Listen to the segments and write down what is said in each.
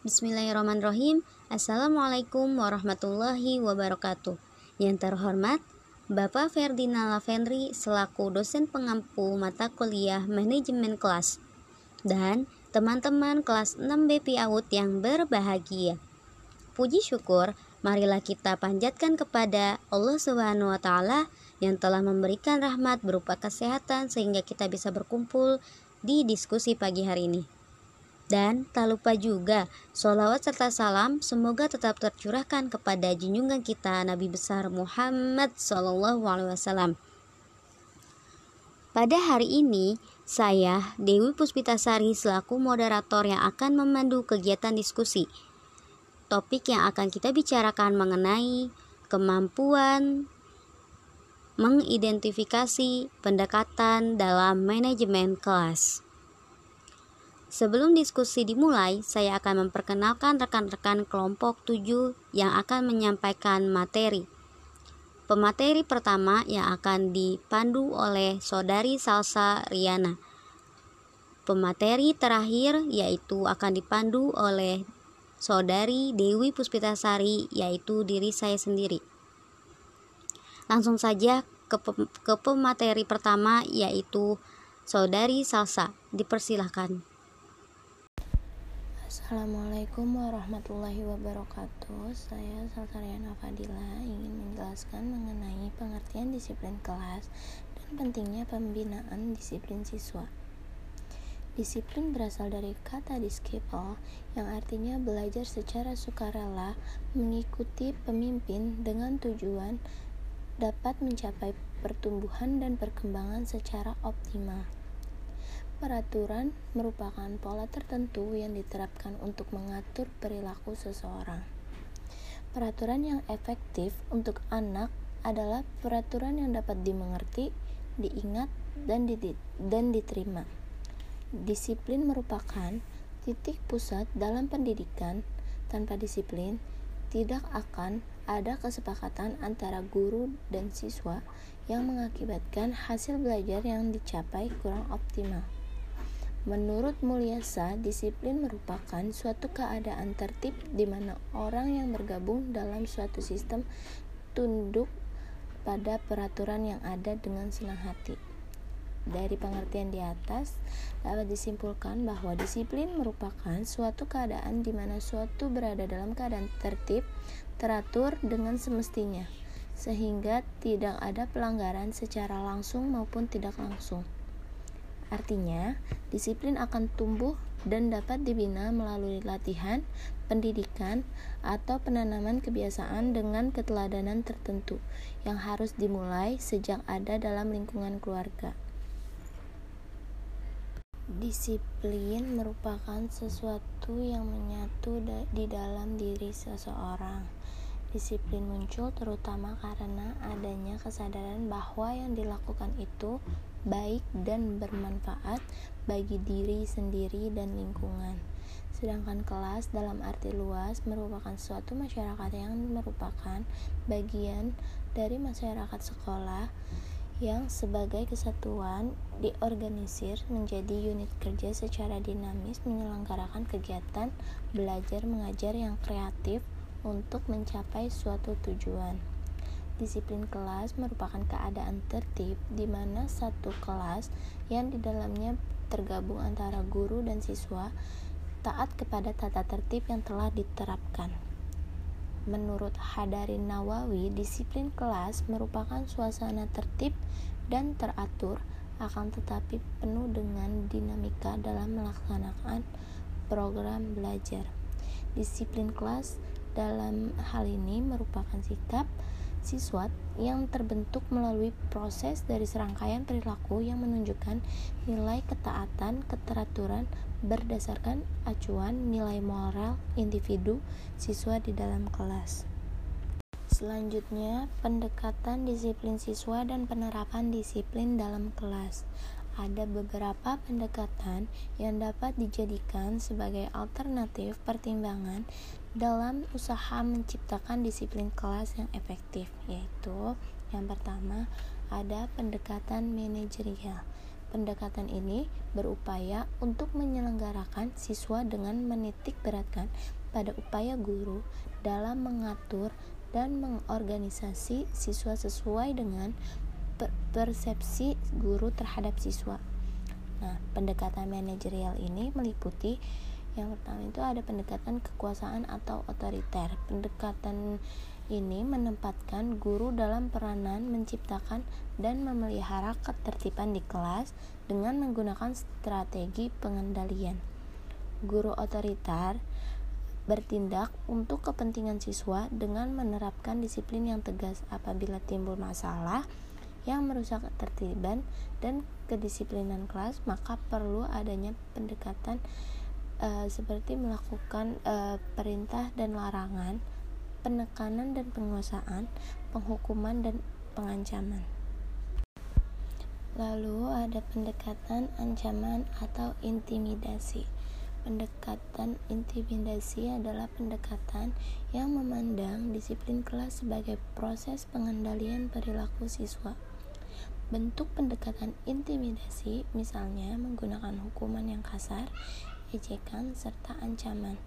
Bismillahirrahmanirrahim. Assalamualaikum warahmatullahi wabarakatuh. Yang terhormat, Bapak Ferdinand Lavendri selaku dosen pengampu mata kuliah manajemen kelas dan teman-teman kelas 6 BP PIAUD yang berbahagia. Puji syukur, marilah kita panjatkan kepada Allah Subhanahu wa taala yang telah memberikan rahmat berupa kesehatan sehingga kita bisa berkumpul di diskusi pagi hari ini. Dan tak lupa juga, sholawat serta salam semoga tetap tercurahkan kepada junjungan kita Nabi besar Muhammad SAW. Pada hari ini, saya Dewi Puspitasari selaku moderator yang akan memandu kegiatan diskusi. Topik yang akan kita bicarakan mengenai kemampuan mengidentifikasi pendekatan dalam manajemen kelas. Sebelum diskusi dimulai, saya akan memperkenalkan rekan-rekan kelompok 7 yang akan menyampaikan materi. Pemateri pertama yang akan dipandu oleh Saudari Salsa Riana. Pemateri terakhir yaitu akan dipandu oleh Saudari Dewi Puspitasari yaitu diri saya sendiri. Langsung saja ke, ke pemateri pertama yaitu Saudari Salsa. Dipersilahkan. Assalamualaikum warahmatullahi wabarakatuh. Saya Saltariana Fadila ingin menjelaskan mengenai pengertian disiplin kelas dan pentingnya pembinaan disiplin siswa. Disiplin berasal dari kata disciple yang artinya belajar secara sukarela mengikuti pemimpin dengan tujuan dapat mencapai pertumbuhan dan perkembangan secara optimal Peraturan merupakan pola tertentu yang diterapkan untuk mengatur perilaku seseorang. Peraturan yang efektif untuk anak adalah peraturan yang dapat dimengerti, diingat, dan, dan diterima. Disiplin merupakan titik pusat dalam pendidikan. Tanpa disiplin, tidak akan ada kesepakatan antara guru dan siswa yang mengakibatkan hasil belajar yang dicapai kurang optimal. Menurut Mulyasa, disiplin merupakan suatu keadaan tertib di mana orang yang bergabung dalam suatu sistem tunduk pada peraturan yang ada dengan senang hati. Dari pengertian di atas, dapat disimpulkan bahwa disiplin merupakan suatu keadaan di mana suatu berada dalam keadaan tertib, teratur dengan semestinya, sehingga tidak ada pelanggaran secara langsung maupun tidak langsung. Artinya, disiplin akan tumbuh dan dapat dibina melalui latihan, pendidikan, atau penanaman kebiasaan dengan keteladanan tertentu yang harus dimulai sejak ada dalam lingkungan keluarga. Disiplin merupakan sesuatu yang menyatu di dalam diri seseorang. Disiplin muncul terutama karena adanya kesadaran bahwa yang dilakukan itu baik dan bermanfaat bagi diri sendiri dan lingkungan. Sedangkan kelas dalam arti luas merupakan suatu masyarakat yang merupakan bagian dari masyarakat sekolah yang sebagai kesatuan diorganisir menjadi unit kerja secara dinamis menyelenggarakan kegiatan belajar mengajar yang kreatif untuk mencapai suatu tujuan. Disiplin kelas merupakan keadaan tertib di mana satu kelas yang di dalamnya tergabung antara guru dan siswa taat kepada tata tertib yang telah diterapkan. Menurut Hadarin Nawawi, disiplin kelas merupakan suasana tertib dan teratur akan tetapi penuh dengan dinamika dalam melaksanakan program belajar. Disiplin kelas dalam hal ini merupakan sikap siswa yang terbentuk melalui proses dari serangkaian perilaku yang menunjukkan nilai ketaatan, keteraturan berdasarkan acuan nilai moral individu siswa di dalam kelas. Selanjutnya, pendekatan disiplin siswa dan penerapan disiplin dalam kelas. Ada beberapa pendekatan yang dapat dijadikan sebagai alternatif pertimbangan dalam usaha menciptakan disiplin kelas yang efektif, yaitu yang pertama ada pendekatan manajerial. Pendekatan ini berupaya untuk menyelenggarakan siswa dengan menitik beratkan pada upaya guru dalam mengatur dan mengorganisasi siswa sesuai dengan persepsi guru terhadap siswa. Nah, pendekatan manajerial ini meliputi yang pertama itu ada pendekatan kekuasaan atau otoriter. Pendekatan ini menempatkan guru dalam peranan menciptakan dan memelihara ketertiban di kelas dengan menggunakan strategi pengendalian. Guru otoriter bertindak untuk kepentingan siswa dengan menerapkan disiplin yang tegas apabila timbul masalah yang merusak ketertiban dan kedisiplinan kelas maka perlu adanya pendekatan uh, seperti melakukan uh, perintah dan larangan penekanan dan penguasaan, penghukuman dan pengancaman. Lalu ada pendekatan ancaman atau intimidasi. Pendekatan intimidasi adalah pendekatan yang memandang disiplin kelas sebagai proses pengendalian perilaku siswa. Bentuk pendekatan intimidasi misalnya menggunakan hukuman yang kasar, ejekan, serta ancaman.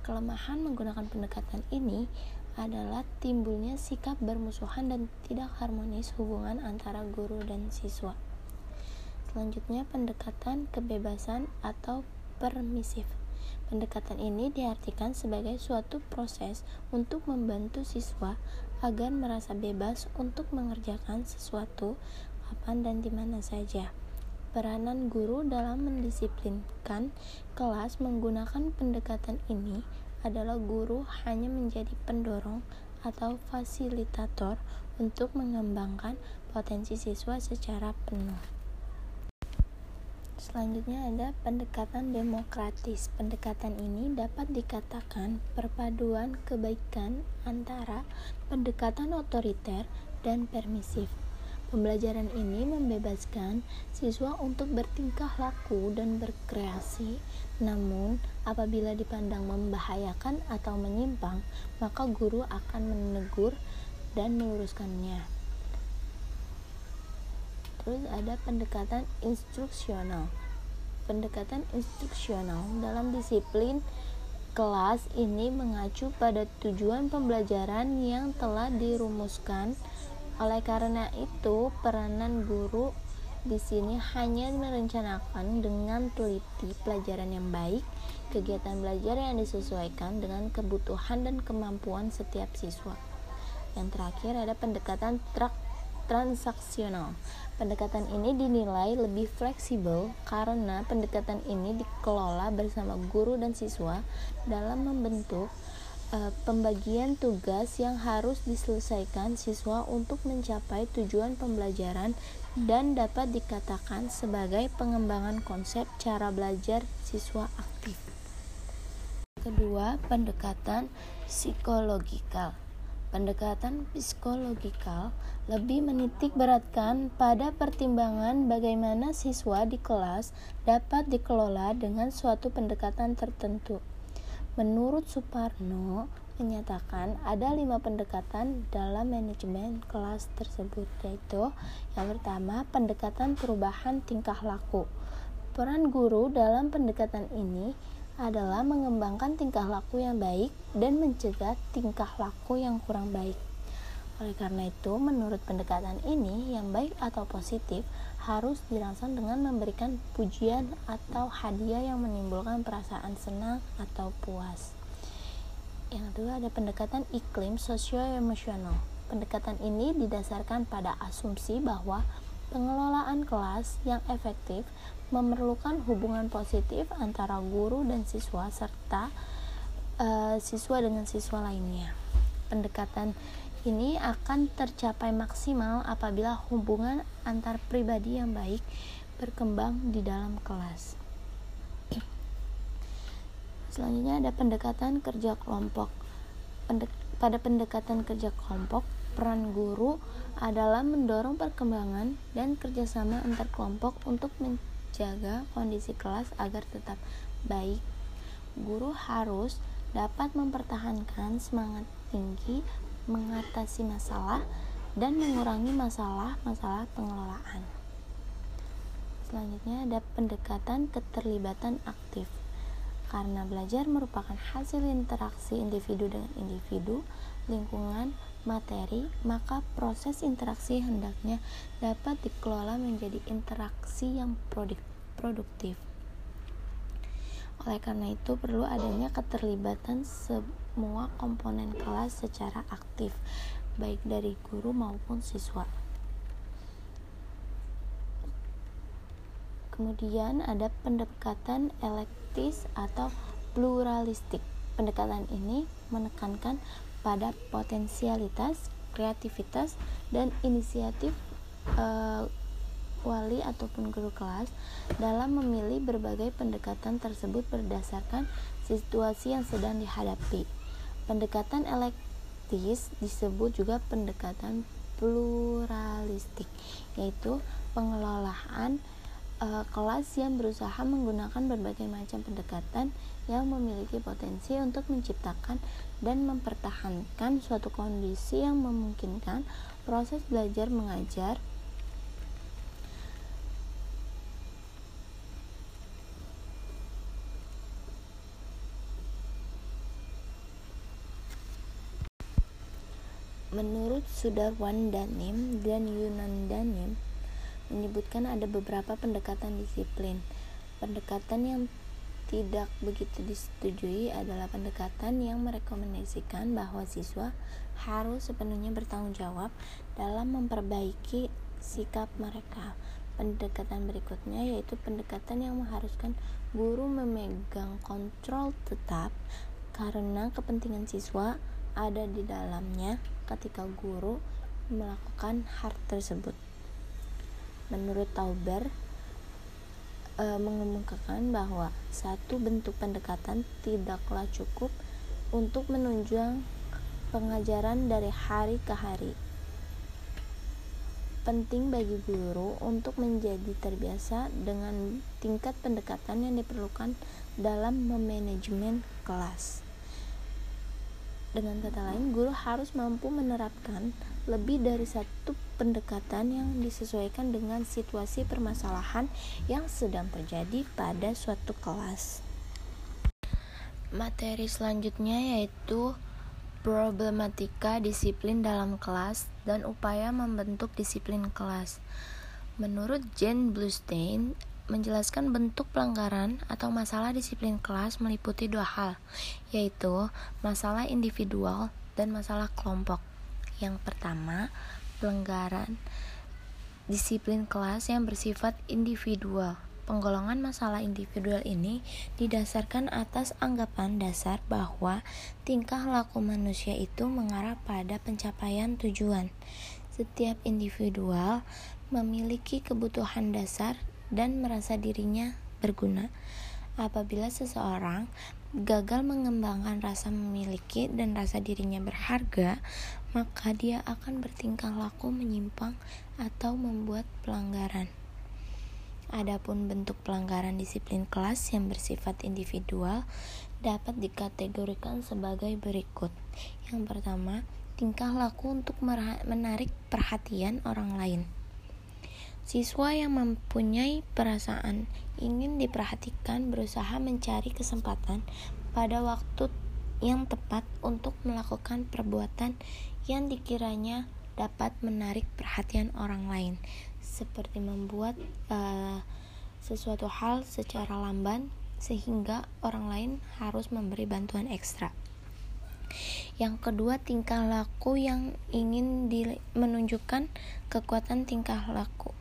Kelemahan menggunakan pendekatan ini adalah timbulnya sikap bermusuhan dan tidak harmonis hubungan antara guru dan siswa. Selanjutnya, pendekatan kebebasan atau permisif. Pendekatan ini diartikan sebagai suatu proses untuk membantu siswa agar merasa bebas untuk mengerjakan sesuatu kapan dan di mana saja. Peranan guru dalam mendisiplinkan kelas menggunakan pendekatan ini adalah guru hanya menjadi pendorong atau fasilitator untuk mengembangkan potensi siswa secara penuh. Selanjutnya ada pendekatan demokratis. Pendekatan ini dapat dikatakan perpaduan kebaikan antara pendekatan otoriter dan permisif. Pembelajaran ini membebaskan siswa untuk bertingkah laku dan berkreasi, namun apabila dipandang membahayakan atau menyimpang, maka guru akan menegur dan meluruskannya. Terus ada pendekatan instruksional. Pendekatan instruksional dalam disiplin kelas ini mengacu pada tujuan pembelajaran yang telah dirumuskan oleh karena itu, peranan guru di sini hanya merencanakan dengan teliti pelajaran yang baik, kegiatan belajar yang disesuaikan dengan kebutuhan dan kemampuan setiap siswa. Yang terakhir ada pendekatan transaksional. Pendekatan ini dinilai lebih fleksibel karena pendekatan ini dikelola bersama guru dan siswa dalam membentuk uh, pembagian tugas yang harus diselesaikan siswa untuk mencapai tujuan pembelajaran dan dapat dikatakan sebagai pengembangan konsep cara belajar siswa aktif. Kedua, pendekatan psikologikal. Pendekatan psikologikal lebih menitik beratkan pada pertimbangan bagaimana siswa di kelas dapat dikelola dengan suatu pendekatan tertentu. Menurut Suparno, menyatakan ada lima pendekatan dalam manajemen kelas tersebut yaitu yang pertama pendekatan perubahan tingkah laku. Peran guru dalam pendekatan ini adalah mengembangkan tingkah laku yang baik dan mencegah tingkah laku yang kurang baik. Oleh karena itu, menurut pendekatan ini, yang baik atau positif harus dirangsang dengan memberikan pujian atau hadiah yang menimbulkan perasaan senang atau puas. Yang kedua ada pendekatan iklim sosio-emosional. Pendekatan ini didasarkan pada asumsi bahwa pengelolaan kelas yang efektif memerlukan hubungan positif antara guru dan siswa serta uh, siswa dengan siswa lainnya. Pendekatan ini akan tercapai maksimal apabila hubungan antar pribadi yang baik berkembang di dalam kelas. Selanjutnya ada pendekatan kerja kelompok. Pada pendekatan kerja kelompok, peran guru adalah mendorong perkembangan dan kerjasama antar kelompok untuk menjaga kondisi kelas agar tetap baik. Guru harus dapat mempertahankan semangat tinggi mengatasi masalah dan mengurangi masalah-masalah pengelolaan. Selanjutnya ada pendekatan keterlibatan aktif. Karena belajar merupakan hasil interaksi individu dengan individu, lingkungan, materi, maka proses interaksi hendaknya dapat dikelola menjadi interaksi yang produktif. Oleh karena itu, perlu adanya keterlibatan semua komponen kelas secara aktif, baik dari guru maupun siswa. Kemudian ada pendekatan elektis atau pluralistik. Pendekatan ini menekankan pada potensialitas, kreativitas, dan inisiatif uh, wali ataupun guru kelas dalam memilih berbagai pendekatan tersebut berdasarkan situasi yang sedang dihadapi. Pendekatan elektis disebut juga pendekatan pluralistik, yaitu pengelolaan uh, kelas yang berusaha menggunakan berbagai macam pendekatan yang memiliki potensi untuk menciptakan dan mempertahankan suatu kondisi yang memungkinkan proses belajar mengajar Menurut Sudarwan Danim dan Yunan Danim, menyebutkan ada beberapa pendekatan disiplin. Pendekatan yang tidak begitu disetujui adalah pendekatan yang merekomendasikan bahwa siswa harus sepenuhnya bertanggung jawab dalam memperbaiki sikap mereka. Pendekatan berikutnya yaitu pendekatan yang mengharuskan guru memegang kontrol tetap karena kepentingan siswa ada di dalamnya ketika guru melakukan hal tersebut menurut Tauber e, mengemukakan bahwa satu bentuk pendekatan tidaklah cukup untuk menunjang pengajaran dari hari ke hari. Penting bagi guru untuk menjadi terbiasa dengan tingkat pendekatan yang diperlukan dalam memanajemen kelas. Dengan kata lain, guru harus mampu menerapkan lebih dari satu pendekatan yang disesuaikan dengan situasi permasalahan yang sedang terjadi pada suatu kelas. Materi selanjutnya yaitu problematika disiplin dalam kelas dan upaya membentuk disiplin kelas. Menurut Jane Bluestein, menjelaskan bentuk pelanggaran atau masalah disiplin kelas meliputi dua hal, yaitu masalah individual dan masalah kelompok. Yang pertama, pelanggaran disiplin kelas yang bersifat individual. Penggolongan masalah individual ini didasarkan atas anggapan dasar bahwa tingkah laku manusia itu mengarah pada pencapaian tujuan. Setiap individual memiliki kebutuhan dasar dan merasa dirinya berguna. Apabila seseorang gagal mengembangkan rasa memiliki dan rasa dirinya berharga, maka dia akan bertingkah laku menyimpang atau membuat pelanggaran. Adapun bentuk pelanggaran disiplin kelas yang bersifat individual dapat dikategorikan sebagai berikut. Yang pertama, tingkah laku untuk menarik perhatian orang lain. Siswa yang mempunyai perasaan ingin diperhatikan berusaha mencari kesempatan pada waktu yang tepat untuk melakukan perbuatan yang dikiranya dapat menarik perhatian orang lain, seperti membuat uh, sesuatu hal secara lamban sehingga orang lain harus memberi bantuan ekstra. Yang kedua, tingkah laku yang ingin menunjukkan kekuatan tingkah laku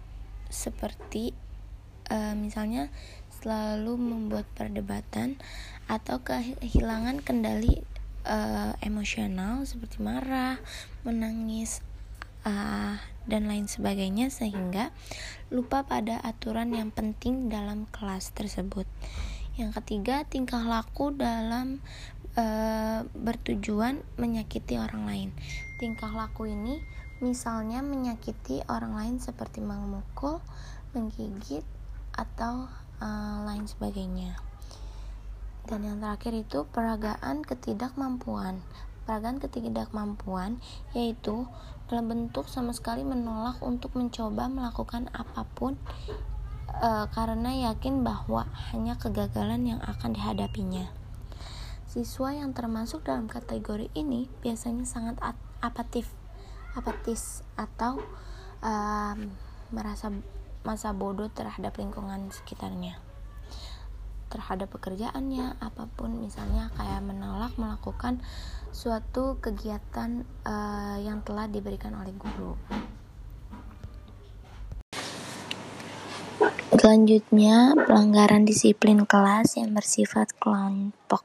seperti uh, misalnya selalu membuat perdebatan atau kehilangan kendali uh, emosional seperti marah, menangis uh, dan lain sebagainya sehingga lupa pada aturan yang penting dalam kelas tersebut. Yang ketiga, tingkah laku dalam uh, bertujuan menyakiti orang lain. Tingkah laku ini misalnya menyakiti orang lain seperti memukul, menggigit, atau uh, lain sebagainya. Dan yang terakhir itu peragaan ketidakmampuan. Peragaan ketidakmampuan yaitu dalam bentuk sama sekali menolak untuk mencoba melakukan apa pun uh, karena yakin bahwa hanya kegagalan yang akan dihadapinya. Siswa yang termasuk dalam kategori ini biasanya sangat apatif, apatis atau um, merasa masa bodoh terhadap lingkungan sekitarnya terhadap pekerjaannya apa pun misalnya kayak menolak melakukan suatu kegiatan uh, yang telah diberikan oleh guru Selanjutnya, pelanggaran disiplin kelas yang bersifat kelompok.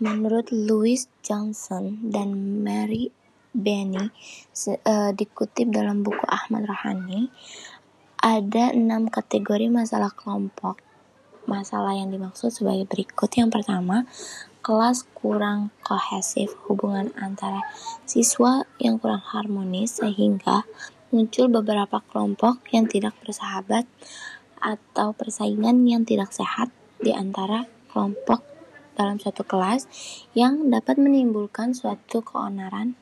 Menurut Louis Johnson dan Mary Benny, uh, dikutip dalam buku Ahmad Rohani, ada enam kategori masalah kelompok Masalah yang dimaksud sebagai berikut. Yang pertama, kelas kurang kohesif, hubungan antara siswa yang kurang harmonis sehingga muncul beberapa kelompok yang tidak bersahabat atau persaingan yang tidak sehat di antara kelompok dalam suatu kelas yang dapat menimbulkan suatu keonaran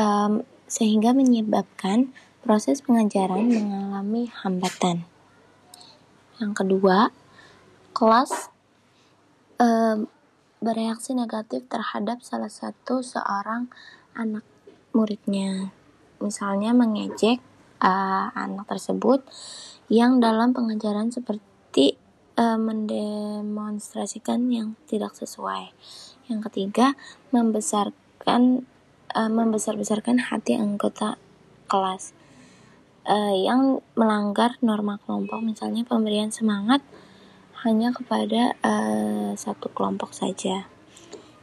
um, sehingga menyebabkan proses pengajaran mengalami hambatan. Yang kedua, kelas uh, bereaksi negatif terhadap salah satu seorang anak muridnya. Misalnya mengejek uh, anak tersebut yang dalam pengajaran seperti uh, mendemonstrasikan yang tidak sesuai. Yang ketiga, membesarkan uh, membesar-besarkan hati anggota kelas uh, yang melanggar norma kelompok, misalnya pemberian semangat hanya kepada uh, satu kelompok saja.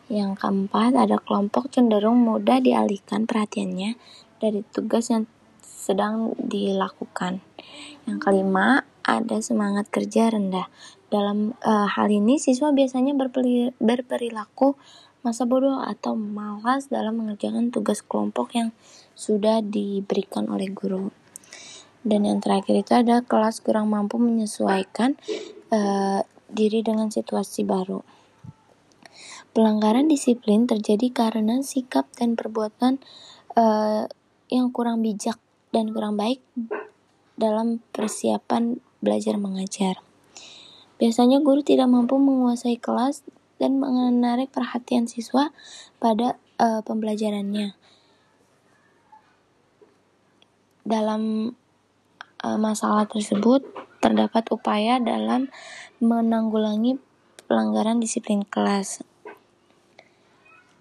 Yang keempat, ada kelompok cenderung mudah dialihkan perhatiannya dari tugas yang sedang dilakukan. Yang kelima, ada semangat kerja rendah. Dalam uh, hal ini, siswa biasanya berperilaku masa bodoh atau malas dalam mengerjakan tugas kelompok yang sudah diberikan oleh guru. Dan yang terakhir itu ada kelas kurang mampu menyesuaikan uh, diri dengan situasi baru. Pelanggaran disiplin terjadi karena sikap dan perbuatan uh, yang kurang bijak dan kurang baik dalam persiapan belajar mengajar. Biasanya guru tidak mampu menguasai kelas dan menarik perhatian siswa pada uh, pembelajarannya. Dalam uh, masalah tersebut, terdapat upaya dalam menanggulangi pelanggaran disiplin kelas.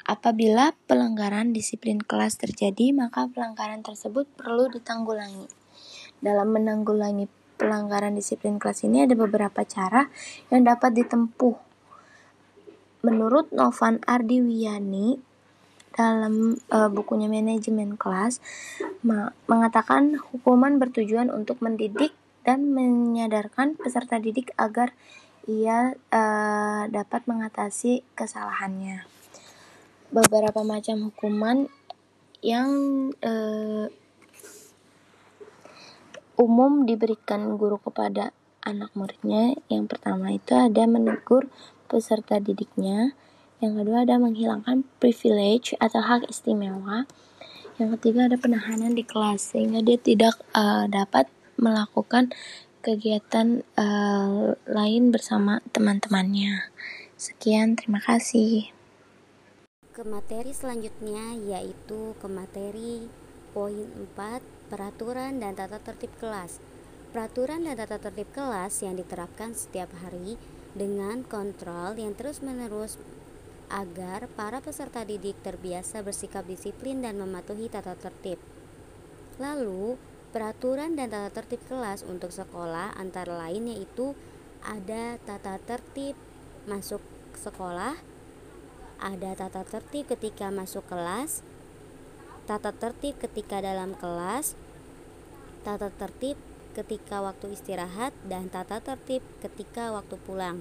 Apabila pelanggaran disiplin kelas terjadi, maka pelanggaran tersebut perlu ditanggulangi. Dalam menanggulangi pelanggaran disiplin kelas ini ada beberapa cara yang dapat ditempuh. Menurut Novan Ardiwiyani dalam uh, bukunya manajemen kelas mengatakan hukuman bertujuan untuk mendidik dan menyadarkan peserta didik agar ia uh, dapat mengatasi kesalahannya. Beberapa macam hukuman yang uh, umum diberikan guru kepada anak muridnya. Yang pertama itu ada menegur peserta didiknya. Yang kedua ada menghilangkan privilege atau hak istimewa. Yang ketiga ada penahanan di kelas sehingga dia tidak uh, dapat melakukan kegiatan uh, lain bersama teman-temannya. Sekian, terima kasih. Ke materi selanjutnya yaitu ke materi poin 4 peraturan dan tata tertib kelas. Peraturan dan tata tertib kelas yang diterapkan setiap hari dengan kontrol yang terus-menerus agar para peserta didik terbiasa bersikap disiplin dan mematuhi tata tertib. Lalu, Peraturan dan tata tertib kelas untuk sekolah antara lain yaitu ada tata tertib masuk sekolah, ada tata tertib ketika masuk kelas, tata tertib ketika dalam kelas, tata tertib ketika waktu istirahat, dan tata tertib ketika waktu pulang.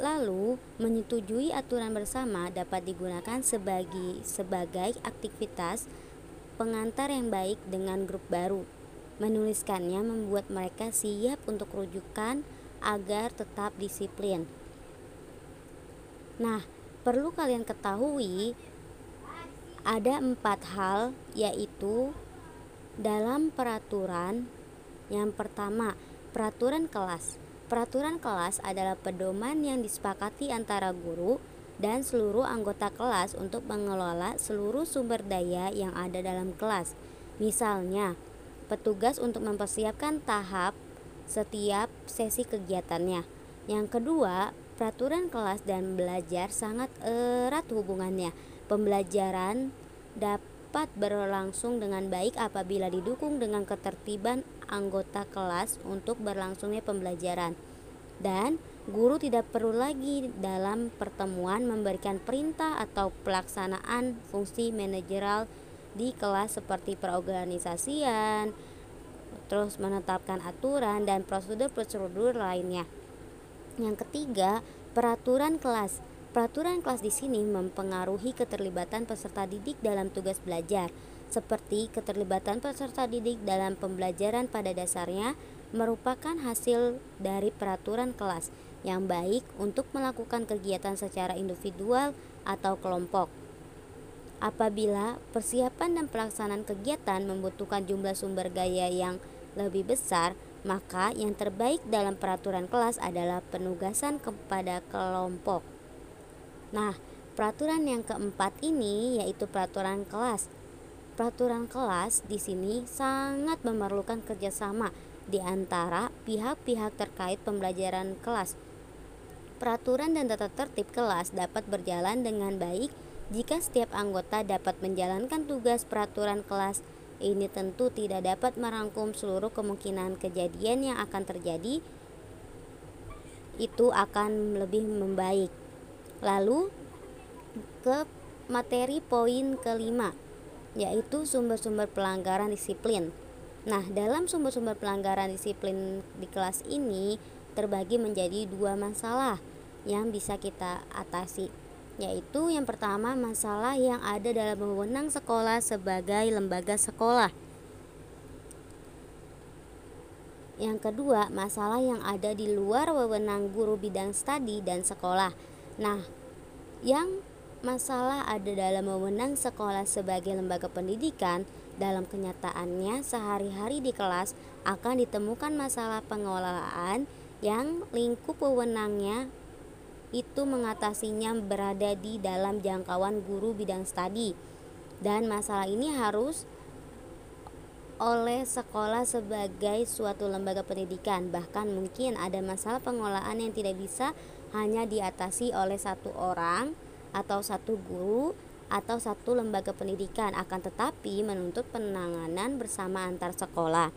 Lalu, menyetujui aturan bersama dapat digunakan sebagai sebagai aktivitas pengantar yang baik dengan grup baru. Menuliskannya membuat mereka siap untuk rujukan agar tetap disiplin. Nah, perlu kalian ketahui ada empat hal yaitu dalam peraturan Yang pertama, peraturan kelas. Peraturan kelas adalah pedoman yang disepakati antara guru dan seluruh anggota kelas untuk mengelola seluruh sumber daya yang ada dalam kelas. Misalnya, petugas untuk mempersiapkan tahap setiap sesi kegiatannya. Yang kedua, peraturan kelas dan belajar sangat erat hubungannya. Pembelajaran dapat berlangsung dengan baik apabila didukung dengan ketertiban anggota kelas untuk berlangsungnya pembelajaran. Dan guru tidak perlu lagi dalam pertemuan memberikan perintah atau pelaksanaan fungsi manajerial di kelas seperti perorganisasian, terus menetapkan aturan dan prosedur-prosedur lainnya. Yang ketiga, peraturan kelas. Peraturan kelas di sini mempengaruhi keterlibatan peserta didik dalam tugas belajar seperti keterlibatan peserta didik dalam pembelajaran pada dasarnya merupakan hasil dari peraturan kelas yang baik untuk melakukan kegiatan secara individual atau kelompok. Apabila persiapan dan pelaksanaan kegiatan membutuhkan jumlah sumber gaya yang lebih besar, maka yang terbaik dalam peraturan kelas adalah penugasan kepada kelompok. Nah, peraturan yang keempat ini yaitu peraturan kelas Peraturan kelas di sini sangat memerlukan kerjasama di antara pihak-pihak terkait pembelajaran kelas. Peraturan dan tata tertib kelas dapat berjalan dengan baik jika setiap anggota dapat menjalankan tugas peraturan kelas. Ini tentu tidak dapat merangkum seluruh kemungkinan kejadian yang akan terjadi. Itu akan lebih membaik. Lalu ke materi poin kelima yaitu sumber-sumber pelanggaran disiplin. Nah, dalam sumber-sumber pelanggaran disiplin di kelas ini terbagi menjadi dua masalah yang bisa kita atasi, yaitu yang pertama masalah yang ada dalam wewenang sekolah sebagai lembaga sekolah. Yang kedua, masalah yang ada di luar wewenang guru bidang studi dan sekolah. Nah, yang masalah ada dalam mewenang sekolah sebagai lembaga pendidikan, dalam kenyataannya sehari-hari di kelas akan ditemukan masalah pengelolaan yang lingkup wewenangnya itu mengatasinya berada di dalam jangkauan guru bidang studi. Dan masalah ini harus oleh sekolah sebagai suatu lembaga pendidikan. Bahkan mungkin ada masalah pengelolaan yang tidak bisa hanya diatasi oleh satu orang atau satu guru atau satu lembaga pendidikan akan tetapi menuntut penanganan bersama antar sekolah.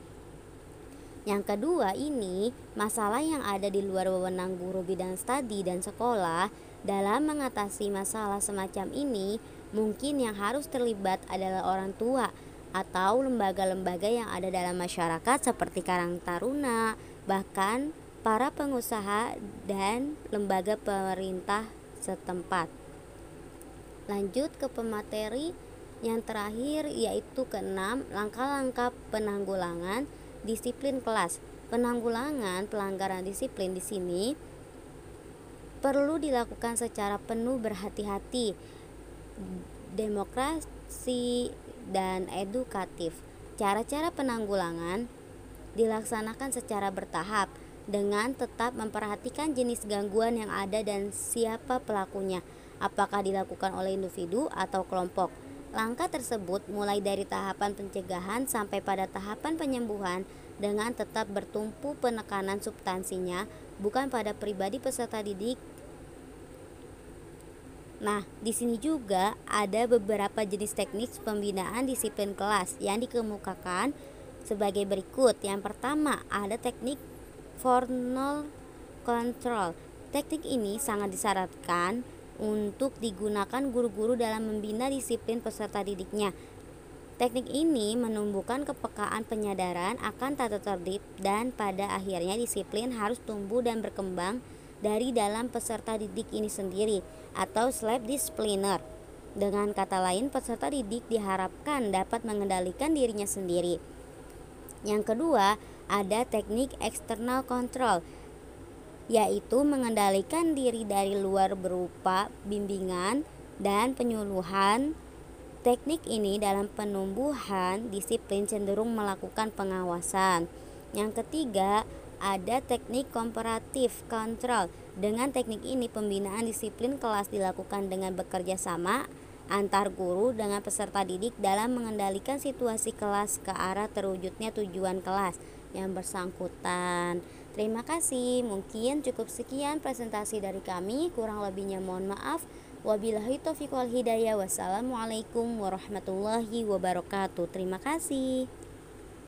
Yang kedua ini masalah yang ada di luar wewenang guru bidang studi dan sekolah dalam mengatasi masalah semacam ini mungkin yang harus terlibat adalah orang tua atau lembaga-lembaga yang ada dalam masyarakat seperti Karang Taruna, bahkan para pengusaha dan lembaga pemerintah setempat. Lanjut ke pemateri yang terakhir yaitu keenam langkah-langkah penanggulangan disiplin kelas. Penanggulangan pelanggaran disiplin di sini perlu dilakukan secara penuh berhati-hati. Demokrasi dan edukatif. Cara-cara penanggulangan dilaksanakan secara bertahap dengan tetap memperhatikan jenis gangguan yang ada dan siapa pelakunya apakah dilakukan oleh individu atau kelompok. Langkah tersebut mulai dari tahapan pencegahan sampai pada tahapan penyembuhan dengan tetap bertumpu penekanan substansinya bukan pada pribadi peserta didik. Nah, di sini juga ada beberapa jenis teknik pembinaan disiplin kelas yang dikemukakan sebagai berikut. Yang pertama, ada teknik formal control. Teknik ini sangat disyaratkan untuk digunakan guru-guru dalam membina disiplin peserta didiknya. Teknik ini menumbuhkan kepekaan penyadaran akan tata tertib dan pada akhirnya disiplin harus tumbuh dan berkembang dari dalam peserta didik ini sendiri atau self discipliner. Dengan kata lain, peserta didik diharapkan dapat mengendalikan dirinya sendiri. Yang kedua, ada teknik external control yaitu mengendalikan diri dari luar berupa bimbingan dan penyuluhan. Teknik ini dalam penumbuhan disiplin cenderung melakukan pengawasan. Yang ketiga, ada teknik komparatif kontrol. Dengan teknik ini, pembinaan disiplin kelas dilakukan dengan bekerja sama antar guru dengan peserta didik dalam mengendalikan situasi kelas ke arah terwujudnya tujuan kelas yang bersangkutan. Terima kasih. Mungkin cukup sekian presentasi dari kami. Kurang lebihnya mohon maaf. Wabillahi taufiq wal hidayah. Wassalamualaikum warahmatullahi wabarakatuh. Terima kasih.